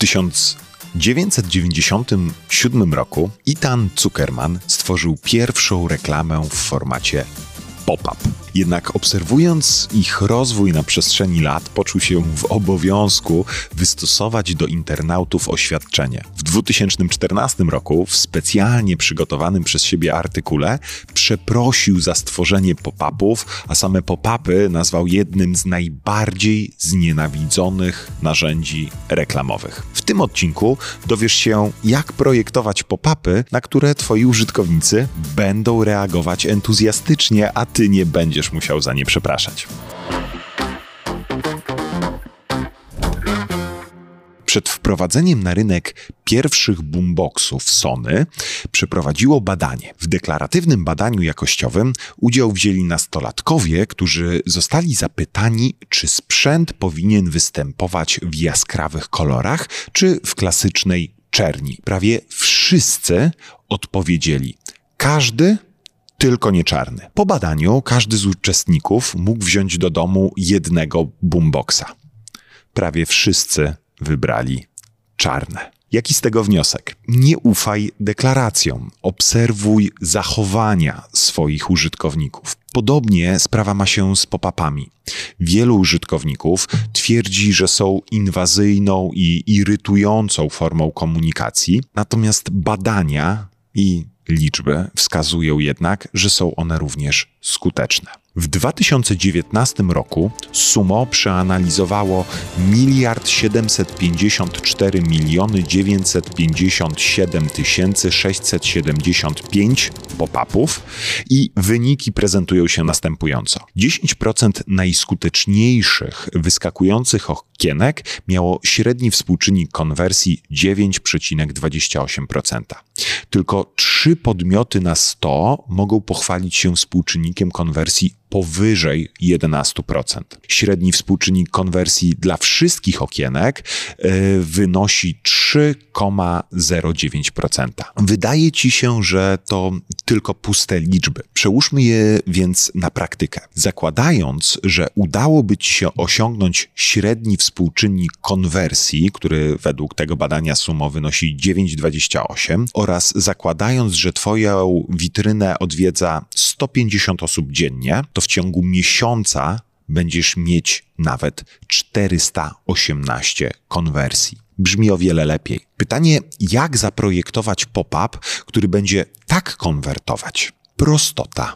1997 roku Ethan Zuckerman stworzył pierwszą reklamę w formacie pop-up. Jednak obserwując ich rozwój na przestrzeni lat, poczuł się w obowiązku wystosować do internautów oświadczenie. W 2014 roku w specjalnie przygotowanym przez siebie artykule przeprosił za stworzenie pop-upów, a same pop-upy nazwał jednym z najbardziej znienawidzonych narzędzi reklamowych. Tym odcinku dowiesz się, jak projektować pop-upy, na które twoi użytkownicy będą reagować entuzjastycznie, a ty nie będziesz musiał za nie przepraszać. Przed wprowadzeniem na rynek pierwszych boomboxów Sony przeprowadziło badanie. W deklaratywnym badaniu jakościowym udział wzięli nastolatkowie, którzy zostali zapytani, czy sprzęt powinien występować w jaskrawych kolorach, czy w klasycznej czerni. Prawie wszyscy odpowiedzieli: każdy tylko nie czarny. Po badaniu każdy z uczestników mógł wziąć do domu jednego boomboxa. Prawie wszyscy wybrali czarne. Jaki z tego wniosek? Nie ufaj deklaracjom, obserwuj zachowania swoich użytkowników. Podobnie sprawa ma się z pop-upami. Wielu użytkowników twierdzi, że są inwazyjną i irytującą formą komunikacji, natomiast badania i liczby wskazują jednak, że są one również skuteczne. W 2019 roku Sumo przeanalizowało miliard 754 miliony 957 tysięcy 675 pop-upów i wyniki prezentują się następująco. 10% najskuteczniejszych wyskakujących okienek miało średni współczynnik konwersji 9,28%. Tylko 3 podmioty na 100 mogą pochwalić się współczynnikiem konwersji powyżej 11%. Średni współczynnik konwersji dla wszystkich okienek e, wynosi 3,09%. Wydaje ci się, że to tylko puste liczby. Przełóżmy je więc na praktykę. Zakładając, że udałoby ci się osiągnąć średni współczynnik konwersji, który według tego badania sumo wynosi 9,28 oraz zakładając, że twoją witrynę odwiedza 150 osób dziennie, to w ciągu miesiąca będziesz mieć nawet 418 konwersji. Brzmi o wiele lepiej. Pytanie, jak zaprojektować pop-up, który będzie tak konwertować? Prostota,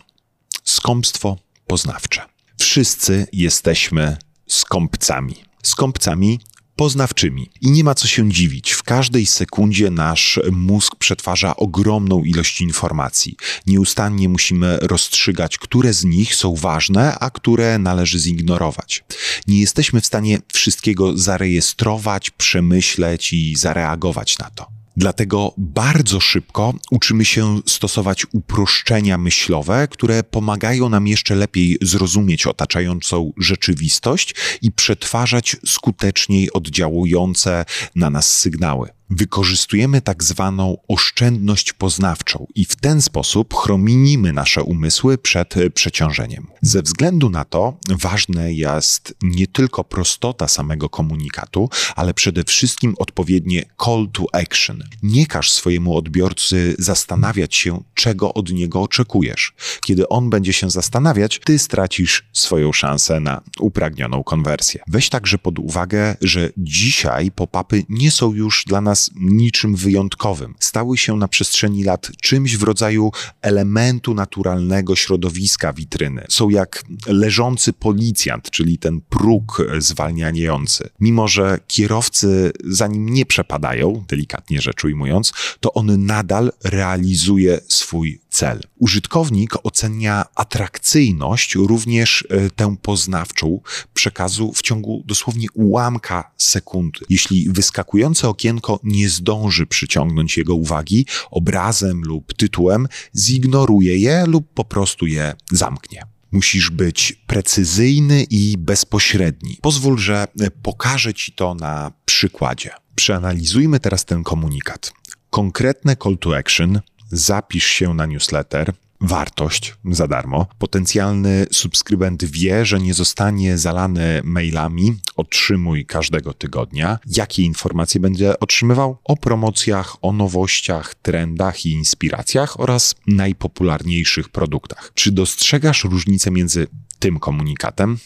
skąpstwo poznawcze. Wszyscy jesteśmy skąpcami. Skąpcami poznawczymi. I nie ma co się dziwić, w każdej sekundzie nasz mózg przetwarza ogromną ilość informacji. Nieustannie musimy rozstrzygać, które z nich są ważne, a które należy zignorować. Nie jesteśmy w stanie wszystkiego zarejestrować, przemyśleć i zareagować na to. Dlatego bardzo szybko uczymy się stosować uproszczenia myślowe, które pomagają nam jeszcze lepiej zrozumieć otaczającą rzeczywistość i przetwarzać skuteczniej oddziałujące na nas sygnały. Wykorzystujemy tak zwaną oszczędność poznawczą i w ten sposób chrominimy nasze umysły przed przeciążeniem. Ze względu na to ważne jest nie tylko prostota samego komunikatu, ale przede wszystkim odpowiednie call to action. Nie każ swojemu odbiorcy zastanawiać się, czego od niego oczekujesz. Kiedy on będzie się zastanawiać, ty stracisz swoją szansę na upragnioną konwersję. Weź także pod uwagę, że dzisiaj pop-upy nie są już dla nas niczym wyjątkowym. Stały się na przestrzeni lat czymś w rodzaju elementu naturalnego środowiska witryny. Są jak leżący policjant, czyli ten próg zwalniający. Mimo, że kierowcy za nim nie przepadają, delikatnie rzecz ujmując, to on nadal realizuje swój cel. Użytkownik ocenia atrakcyjność, również e, tę poznawczą przekazu w ciągu dosłownie ułamka sekundy. Jeśli wyskakujące okienko nie zdąży przyciągnąć jego uwagi obrazem lub tytułem, zignoruje je lub po prostu je zamknie. Musisz być precyzyjny i bezpośredni. Pozwól, że pokażę Ci to na przykładzie. Przeanalizujmy teraz ten komunikat. Konkretne call to action, zapisz się na newsletter, wartość za darmo. Potencjalny subskrybent wie, że nie zostanie zalany mailami. Otrzymuj każdego tygodnia. Jakie informacje będzie otrzymywał? O promocjach, o nowościach, trendach i inspiracjach oraz najpopularniejszych produktach. Czy dostrzegasz różnicę między tym komunikatem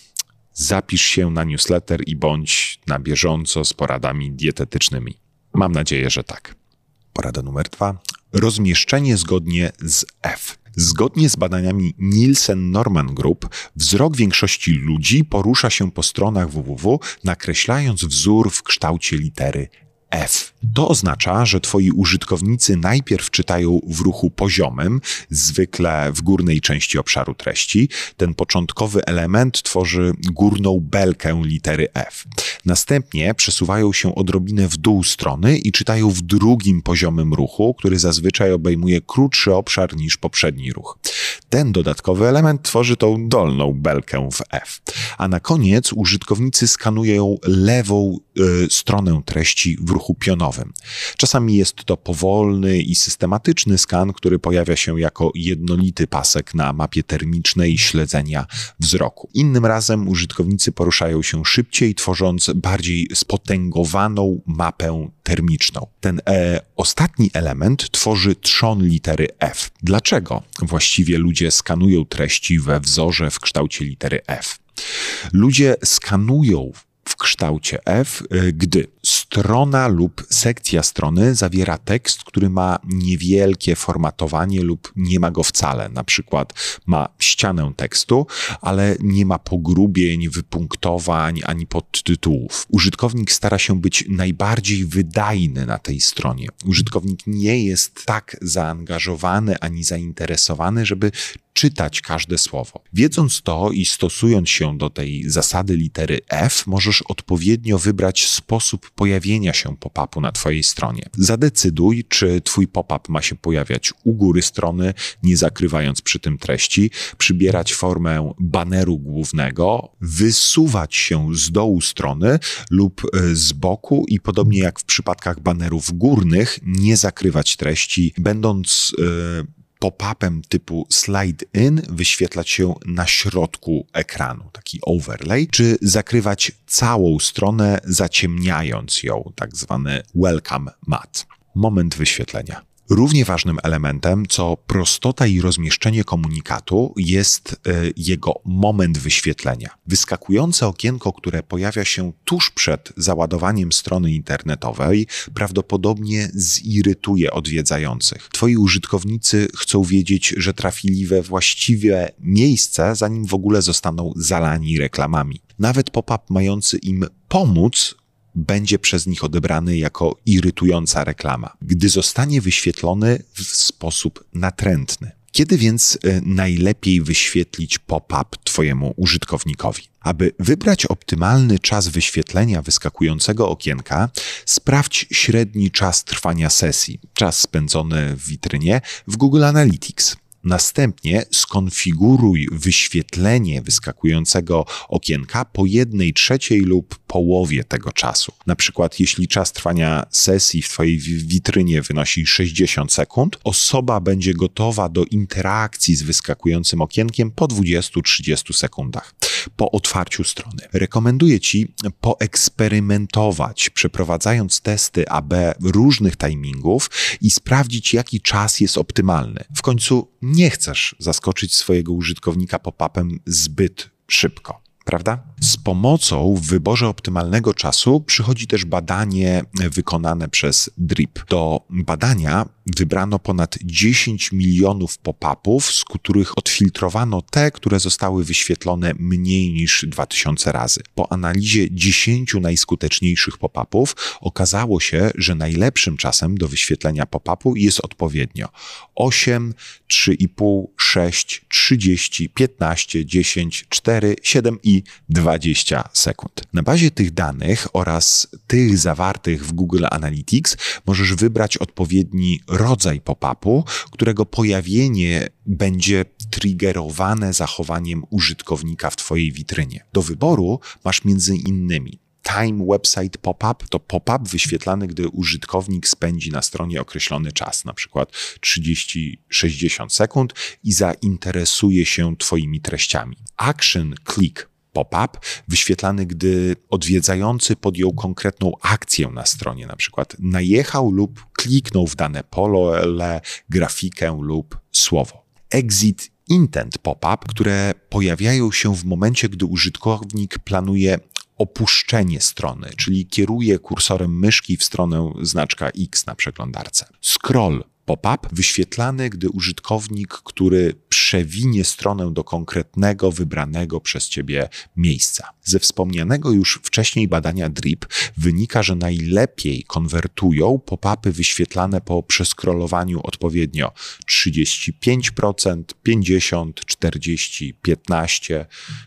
zapisz się na newsletter i bądź na bieżąco z poradami dietetycznymi. Mam nadzieję, że tak. Porada numer dwa. Rozmieszczenie zgodnie z F. Zgodnie z badaniami Nielsen Norman Group, wzrok większości ludzi porusza się po stronach www, nakreślając wzór w kształcie litery F. To oznacza, że twoi użytkownicy najpierw czytają w ruchu poziomym, zwykle w górnej części obszaru treści. Ten początkowy element tworzy górną belkę litery F. Następnie przesuwają się odrobinę w dół strony i czytają w drugim poziomym ruchu, który zazwyczaj obejmuje krótszy obszar niż poprzedni ruch. Ten dodatkowy element tworzy tą dolną belkę w F. A na koniec użytkownicy skanują lewą y, stronę treści w ruchu pionowym. Czasami jest to powolny i systematyczny skan, który pojawia się jako jednolity pasek na mapie termicznej śledzenia wzroku. Innym razem użytkownicy poruszają się szybciej, tworząc bardziej spotęgowaną mapę termiczną. Ten e, ostatni element tworzy trzon litery F. Dlaczego właściwie ludzie skanują treści we wzorze w kształcie litery F? Ludzie skanują w kształcie F, e, gdy strona lub sekcja strony zawiera tekst, który ma niewielkie formatowanie lub nie ma go wcale. Na przykład ma ścianę tekstu, ale nie ma pogrubień, wypunktowań ani podtytułów. Użytkownik stara się być najbardziej wydajny na tej stronie. Użytkownik nie jest tak zaangażowany ani zainteresowany, żeby czytać każde słowo. Wiedząc to i stosując się do tej zasady litery F, możesz odpowiednio wybrać sposób pojawienia się pop-upu na Twojej stronie. Zadecyduj, czy Twój pop-up ma się pojawiać u góry strony, nie zakrywając przy tym treści, przybierać formę baneru głównego, wysuwać się z dołu strony lub e, z boku i podobnie jak w przypadkach banerów górnych, nie zakrywać treści, będąc yy, pop-upem typu slide in wyświetlać się na środku ekranu, taki overlay, czy zakrywać całą stronę, zaciemniając ją, tak zwany welcome mat. Moment wyświetlenia. Równie ważnym elementem, co prostota i rozmieszczenie komunikatu, jest e, jego moment wyświetlenia. Wyskakujące okienko, które pojawia się tuż przed załadowaniem strony internetowej, prawdopodobnie zirytuje odwiedzających. Twoi użytkownicy chcą wiedzieć, że trafili we właściwe miejsce, zanim w ogóle zostaną zalani reklamami. Nawet pop-up mający im pomóc będzie przez nich odebrany jako irytująca reklama, gdy zostanie wyświetlony w sposób natrętny. Kiedy więc e, najlepiej wyświetlić pop-up Twojemu użytkownikowi? Aby wybrać optymalny czas wyświetlenia wyskakującego okienka, sprawdź średni czas trwania sesji, czas spędzony w witrynie w Google Analytics. Następnie skonfiguruj wyświetlenie wyskakującego okienka po jednej trzeciej lub połowie tego czasu. Na przykład, jeśli czas trwania sesji w Twojej witrynie wynosi 60 sekund, osoba będzie gotowa do interakcji z wyskakującym okienkiem po 20-30 sekundach po otwarciu strony. Rekomenduję Ci poeksperymentować, przeprowadzając testy AB różnych timingów i sprawdzić, jaki czas jest optymalny. W końcu nie chcesz zaskoczyć swojego użytkownika pop-upem zbyt szybko prawda? Z pomocą w wyborze optymalnego czasu przychodzi też badanie wykonane przez DRIP. Do badania wybrano ponad 10 milionów pop-upów, z których odfiltrowano te, które zostały wyświetlone mniej niż 2000 razy. Po analizie 10 najskuteczniejszych pop-upów okazało się, że najlepszym czasem do wyświetlenia pop-upu jest odpowiednio 8, 3,5, 6, 30, 15, 10, 4, 7 i 20 sekund. Na bazie tych danych oraz tych zawartych w Google Analytics możesz wybrać odpowiedni rodzaj pop-upu, którego pojawienie będzie triggerowane zachowaniem użytkownika w Twojej witrynie. Do wyboru masz między innymi time website pop-up to pop-up wyświetlany, gdy użytkownik spędzi na stronie określony czas, na przykład 30-60 sekund i zainteresuje się Twoimi treściami. Action click pop-up wyświetlany, gdy odwiedzający podjął konkretną akcję na stronie, na przykład najechał lub kliknął w dane pole, grafikę lub słowo. Exit intent pop-up, które pojawiają się w momencie, gdy użytkownik planuje opuszczenie strony, czyli kieruje kursorem myszki w stronę znaczka X na przeglądarce. Scroll pop-up wyświetlany, gdy użytkownik, który przewinie stronę do konkretnego, wybranego przez Ciebie miejsca. Ze wspomnianego już wcześniej badania DRIP wynika, że najlepiej konwertują pop-upy wyświetlane po przeskrolowaniu odpowiednio 35%, 50%, 40%, 15%,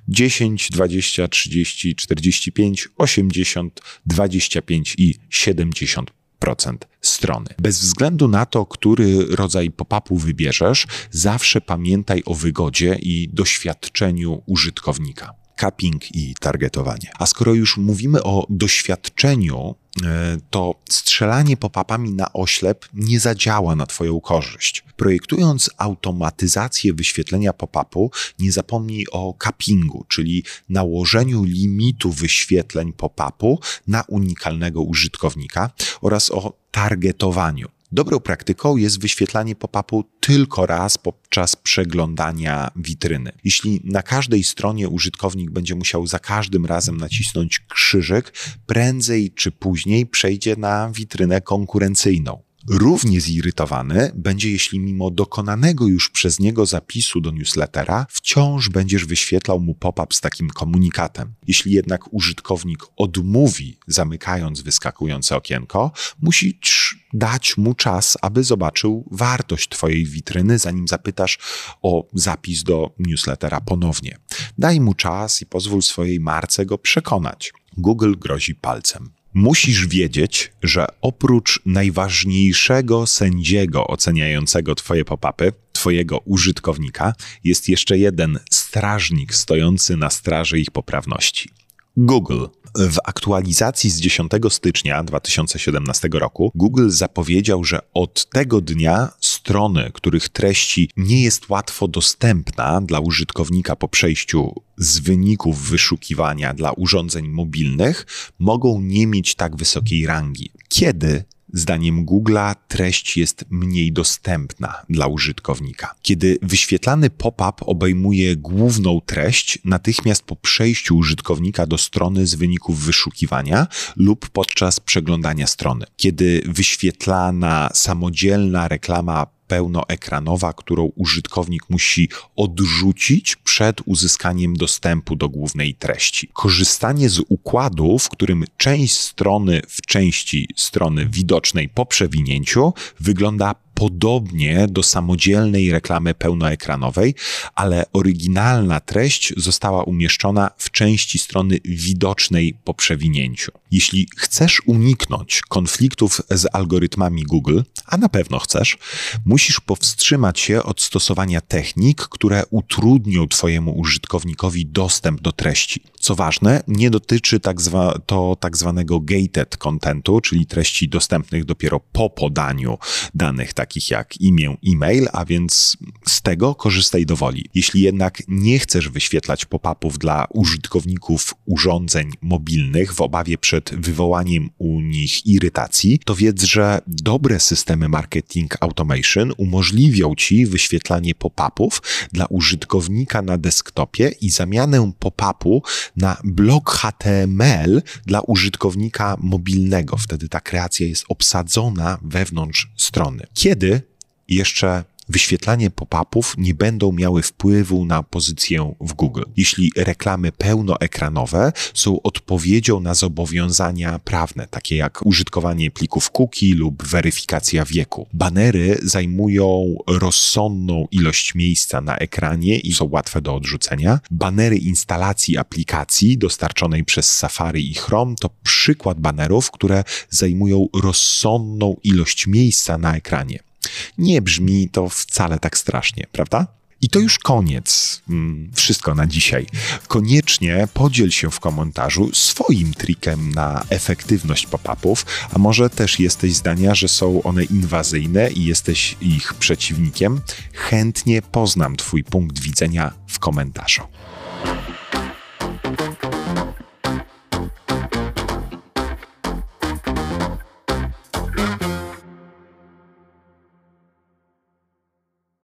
10%, 20%, 30%, 45%, 80%, 25% i 70% strony. Bez względu na to, który rodzaj pop-upu wybierzesz, zawsze pamiętaj o wygodzie i doświadczeniu użytkownika capping i targetowanie. A skoro już mówimy o doświadczeniu, e, to strzelanie pop-upami na oślep nie zadziała na Twoją korzyść. Projektując automatyzację wyświetlenia pop-upu, nie zapomnij o cappingu, czyli nałożeniu limitu wyświetleń pop-upu na unikalnego użytkownika oraz o targetowaniu. Dobrą praktyką jest wyświetlanie pop-upu tylko raz podczas przeglądania witryny. Jeśli na każdej stronie użytkownik będzie musiał za każdym razem nacisnąć krzyżyk, prędzej czy później przejdzie na witrynę konkurencyjną. Równie zirytowany będzie, jeśli mimo dokonanego już przez niego zapisu do newslettera wciąż będziesz wyświetlał mu pop-up z takim komunikatem. Jeśli jednak użytkownik odmówi, zamykając wyskakujące okienko, musisz dać mu czas, aby zobaczył wartość Twojej witryny, zanim zapytasz o zapis do newslettera ponownie. Daj mu czas i pozwól swojej marce go przekonać. Google grozi palcem. Musisz wiedzieć, że oprócz najważniejszego sędziego oceniającego Twoje pop-upy, Twojego użytkownika, jest jeszcze jeden strażnik stojący na straży ich poprawności. Google. W aktualizacji z 10 stycznia 2017 roku Google zapowiedział, że od tego dnia strony, których treści nie jest łatwo dostępna dla użytkownika po przejściu z wyników wyszukiwania dla urządzeń mobilnych, mogą nie mieć tak wysokiej rangi. Kiedy Zdaniem Google'a treść jest mniej dostępna dla użytkownika. Kiedy wyświetlany pop-up obejmuje główną treść natychmiast po przejściu użytkownika do strony z wyników wyszukiwania lub podczas przeglądania strony. Kiedy wyświetlana samodzielna reklama pełnoekranowa, którą użytkownik musi odrzucić przed uzyskaniem dostępu do głównej treści. Korzystanie z układu, w którym część strony w części strony widocznej po przewinięciu wygląda podobnie do samodzielnej reklamy pełnoekranowej, ale oryginalna treść została umieszczona w części strony widocznej po przewinięciu. Jeśli chcesz uniknąć konfliktów z algorytmami Google, a na pewno chcesz, musisz powstrzymać się od stosowania technik, które utrudnią Twojemu użytkownikowi dostęp do treści. Co ważne, nie dotyczy tak zwa, to tak zwanego gated contentu, czyli treści dostępnych dopiero po podaniu danych takich jak imię, e-mail, a więc z tego korzystaj do woli. Jeśli jednak nie chcesz wyświetlać pop-upów dla użytkowników urządzeń mobilnych w obawie przed wywołaniem u nich irytacji, to wiedz, że dobre systemy marketing automation umożliwią ci wyświetlanie pop-upów dla użytkownika na desktopie i zamianę pop-upu na blok HTML dla użytkownika mobilnego. Wtedy ta kreacja jest obsadzona wewnątrz strony. Kiedy jeszcze wyświetlanie pop-upów nie będą miały wpływu na pozycję w Google. Jeśli reklamy pełnoekranowe są odpowiedzią na zobowiązania prawne, takie jak użytkowanie plików cookie lub weryfikacja wieku. Banery zajmują rozsądną ilość miejsca na ekranie i są łatwe do odrzucenia. Banery instalacji aplikacji dostarczonej przez Safari i Chrome to przykład banerów, które zajmują rozsądną ilość miejsca na ekranie. Nie brzmi to wcale tak strasznie, prawda? I to już koniec. Mm, wszystko na dzisiaj. Koniecznie podziel się w komentarzu swoim trikiem na efektywność pop-upów, a może też jesteś zdania, że są one inwazyjne i jesteś ich przeciwnikiem. Chętnie poznam Twój punkt widzenia w komentarzu.